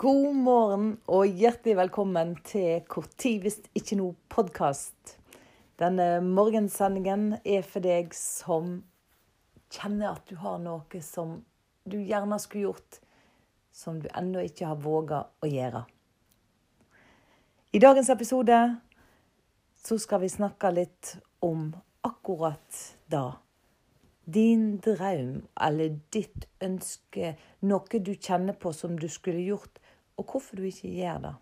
God morgen og hjertelig velkommen til Hvor hvis ikke noe podkast. Denne morgensendingen er for deg som kjenner at du har noe som du gjerne skulle gjort, som du ennå ikke har våga å gjøre. I dagens episode så skal vi snakke litt om akkurat da. Din drøm eller ditt ønske, noe du kjenner på som du skulle gjort, og hvorfor du ikke gjør det.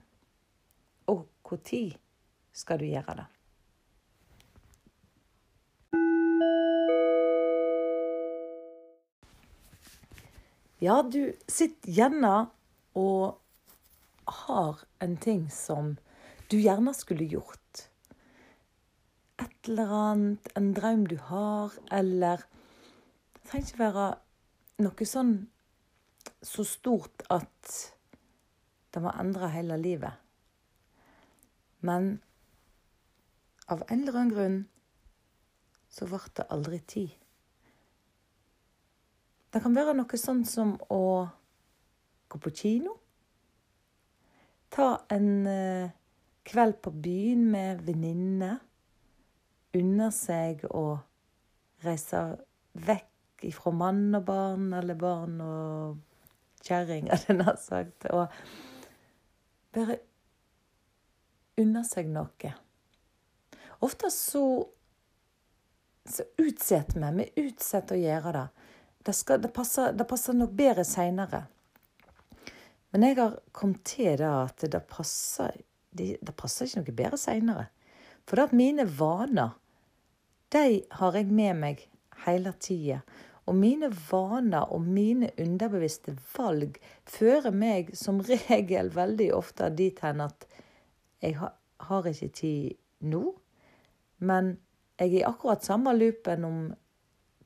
Og når skal du gjøre det. Ja, du sitter gjerne og har en ting som du gjerne skulle gjort. Et eller annet, en drøm du har, eller Det trenger ikke være noe sånn så stort at det må endre hele livet. Men av en eller annen grunn så ble det aldri tid. Det kan være noe sånn som å gå på kino. Ta en eh, kveld på byen med venninner. Unne seg å reise vekk ifra mann og barn, eller barn og kjerring, hadde jeg nær sagt. Og bare unner seg noe. Ofte så, så utsetter vi. Vi utsetter å gjøre det. Det, skal, det, passer, det passer, nok bedre seinere. Men jeg har kommet til det at det passer, det, passer ikke noe bedre seinere. For at mine vaner, de har jeg med meg hele tida. Og mine vaner og mine underbevisste valg fører meg som regel veldig ofte dit hen at jeg har ikke tid nå, men jeg er i akkurat samme loopen om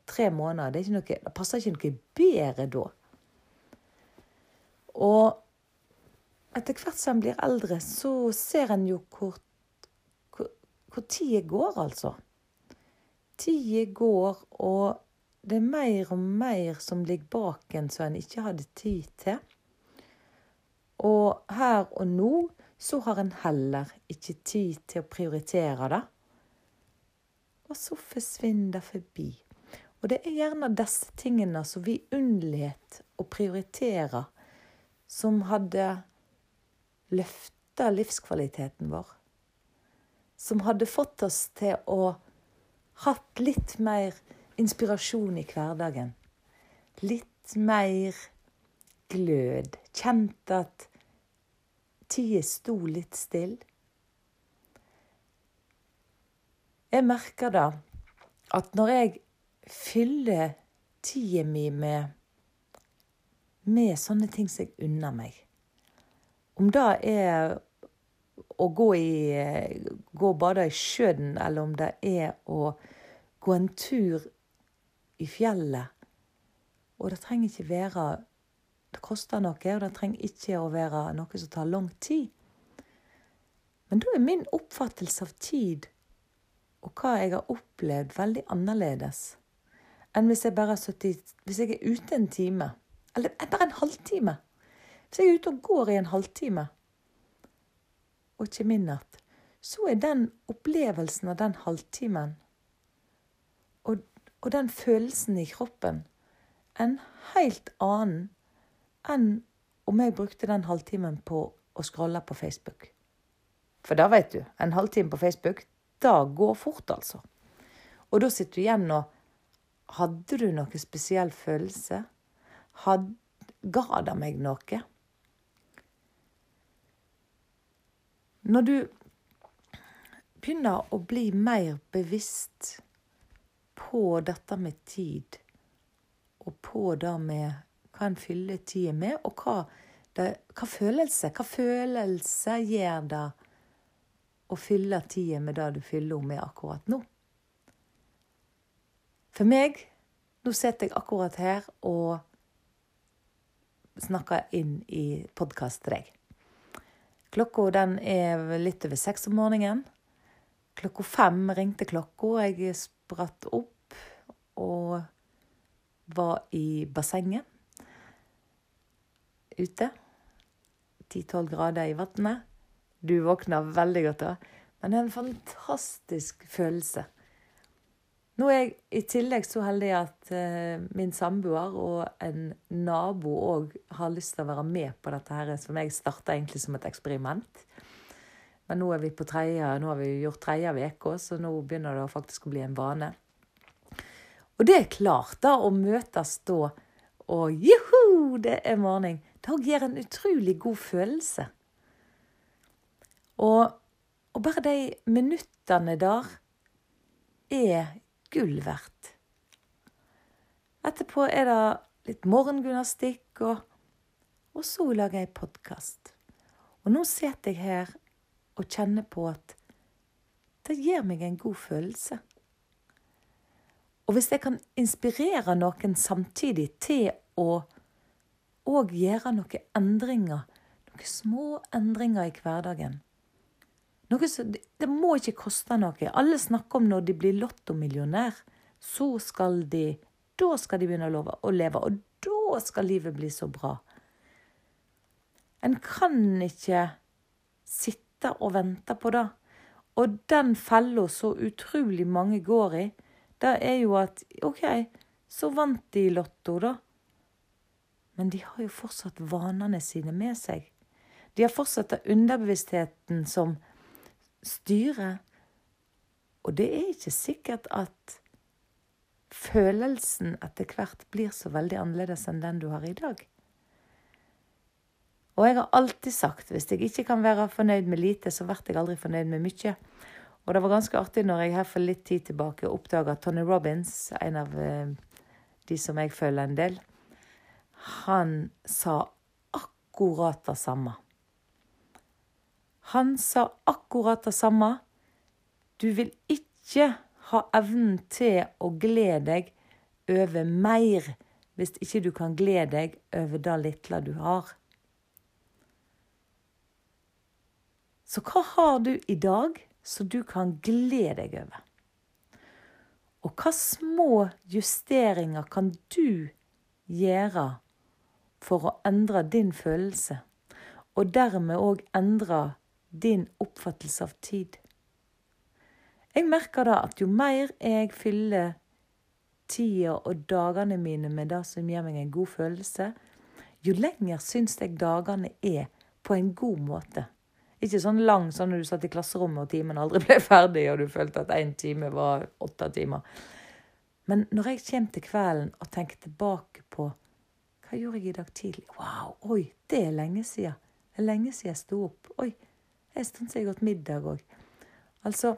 tre måneder. Det, noe, det passer ikke noe bedre da. Og etter hvert som en blir eldre, så ser en jo hvor, hvor, hvor tida går, altså. Tida går, og det er mer og mer som ligger bak en som en ikke hadde tid til. Og her og nå så har en heller ikke tid til å prioritere det. Og så forsvinner det forbi. Og det er gjerne disse tingene som vi unnlot å prioritere, som hadde løfta livskvaliteten vår. Som hadde fått oss til å hatt litt mer inspirasjon i hverdagen. Litt mer glød. Kjent at tida sto litt stille. Jeg merker da at når jeg fyller tida mi med, med sånne ting som jeg unner meg. Om det er å gå, i, gå og bade i sjøen, eller om det er å gå en tur i fjellet. Og det trenger ikke være Det koster noe, og det trenger ikke å være noe som tar lang tid. Men da er min oppfattelse av tid og hva jeg har opplevd, veldig annerledes enn hvis jeg bare Hvis jeg er ute en time, eller bare en halvtime. Hvis jeg er ute og går i en halvtime og ikke igjen, så er den opplevelsen av den halvtimen og, den følelsen i kroppen en helt annen enn om jeg brukte den halvtimen på å scrolle på Facebook. For da vet du, en halvtime på Facebook, da går fort, altså. Og da sitter du igjen og hadde du noe spesiell følelse? Had, ga det meg noe? Når du begynner å bli mer bevisst på dette med tid, og på det med hva en fyller tida med, og hva, det, hva følelse Hva følelse gjør det å fylle tida med det du fyller henne med akkurat nå? For meg Nå sitter jeg akkurat her og snakker inn i podkast til deg. Klokka den er litt over seks om morgenen. Klokka fem ringte klokka. Jeg spratt opp og var i bassenget ute. 10-12 grader i vannet. Du våkner veldig godt da. Men det er en fantastisk følelse. Nå er jeg i tillegg så heldig at uh, min samboer og en nabo òg har lyst til å være med på dette her, som jeg starta egentlig som et eksperiment. Men nå er vi på tredje, nå har vi gjort tredje uke, så nå begynner det faktisk å bli en vane. Og det er klart, da, å møtes da og juhu, det er morgen, det gir en utrolig god følelse. Og, og bare de minuttene der er gull verdt. Etterpå er det litt morgengymnastikk, og, og så lager jeg podkast. Og nå sitter jeg her og kjenner på at det gir meg en god følelse. Og hvis jeg kan inspirere noen samtidig til å òg gjøre noen endringer, noen små endringer i hverdagen som, Det må ikke koste noe. Alle snakker om når de blir lottomillionær, så skal de Da skal de begynne å leve, og da skal livet bli så bra. En kan ikke sitte og vente på det. Og den fella så utrolig mange går i, det er jo at OK, så vant de i Lotto, da. Men de har jo fortsatt vanene sine med seg. De har fortsatt underbevisstheten som styrer. Og det er ikke sikkert at følelsen etter hvert blir så veldig annerledes enn den du har i dag. Og jeg har alltid sagt hvis jeg ikke kan være fornøyd med lite, så blir jeg aldri fornøyd med mye. Og det var ganske artig når jeg her for litt tid tilbake oppdaga Tony Robins, en av eh, de som jeg følger en del. Han sa akkurat det samme. Han sa akkurat det samme. Du vil ikke ha evnen til å glede deg over mer hvis ikke du kan glede deg over det lille du har. Så hva har du i dag? Så du kan glede deg over. Og hva små justeringer kan du gjøre for å endre din følelse, og dermed òg endre din oppfattelse av tid? Jeg merker da at jo mer jeg fyller tida og dagene mine med det som gir meg en god følelse, jo lenger syns jeg dagene er på en god måte. Ikke sånn lang sånn når du satt i klasserommet og timen aldri ble ferdig, og du følte at én time var åtte timer. Men når jeg kommer til kvelden og tenker tilbake på hva gjorde jeg i dag tidlig? Wow, oi, det er lenge siden. Det er lenge siden jeg sto opp. Oi, jeg stund siden jeg har middag òg. Altså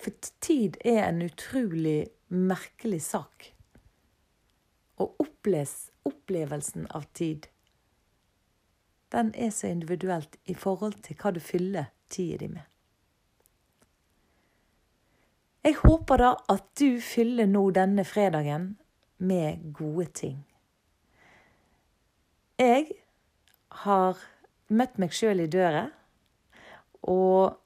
For tid er en utrolig merkelig sak. Og opplevelsen av tid den er så individuelt i forhold til hva du fyller tida di med. Jeg håper da at du fyller nå denne fredagen med gode ting. Jeg har møtt meg sjøl i døra og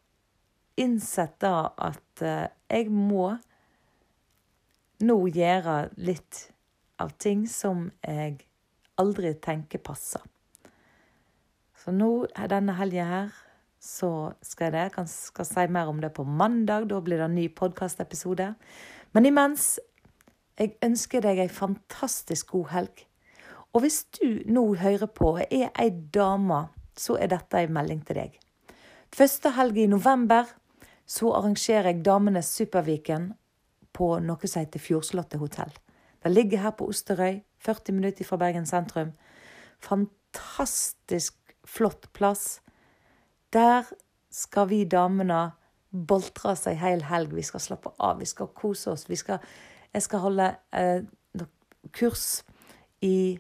innsett da at eh, jeg må nå gjøre litt av ting som jeg aldri tenker passer. Så nå denne helga her så skal jeg det. Jeg skal si mer om det på mandag. Da blir det en ny podkastepisode. Men imens jeg ønsker deg ei fantastisk god helg. Og hvis du nå hører på og er ei dame, så er dette ei melding til deg. Første helg i november så arrangerer jeg Damenes Superviken på noe som heter Fjordslottet hotell. Det ligger her på Osterøy, 40 minutter fra Bergen sentrum. Fantastisk flott plass. Der skal vi damene boltre oss ei hel helg. Vi skal slappe av, vi skal kose oss. Skal, jeg skal holde eh, kurs i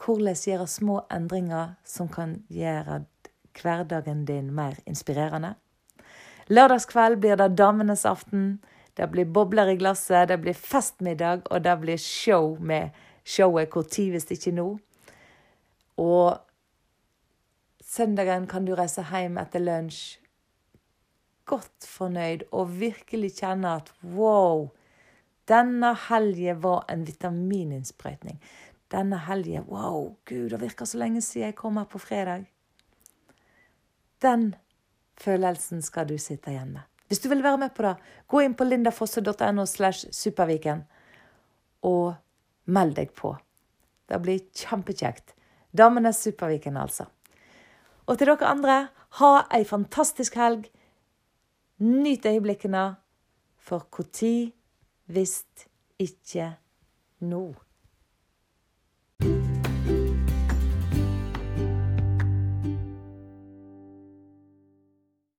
hvordan gjøre små endringer som kan gjøre hverdagen din mer inspirerende. Lørdagskveld blir det damenes aften. Det blir bobler i glasset, det blir festmiddag, og det blir show med showet Hvor tid hvis ikke nå. Og Søndagen kan du reise hjem etter lunsj godt fornøyd og virkelig kjenne at wow, denne helgen var en vitamininnsprøytning. denne helgen. Wow, gud, det virker så lenge siden jeg kom her på fredag. Den følelsen skal du sitte igjen med. Hvis du vil være med på det, gå inn på lindafosse.no slash superviken og meld deg på. Det blir kjempekjekt. Damenes Superviken, altså. Og til dere andre, ha ei fantastisk helg. Nyt øyeblikkene, for når hvis ikke nå?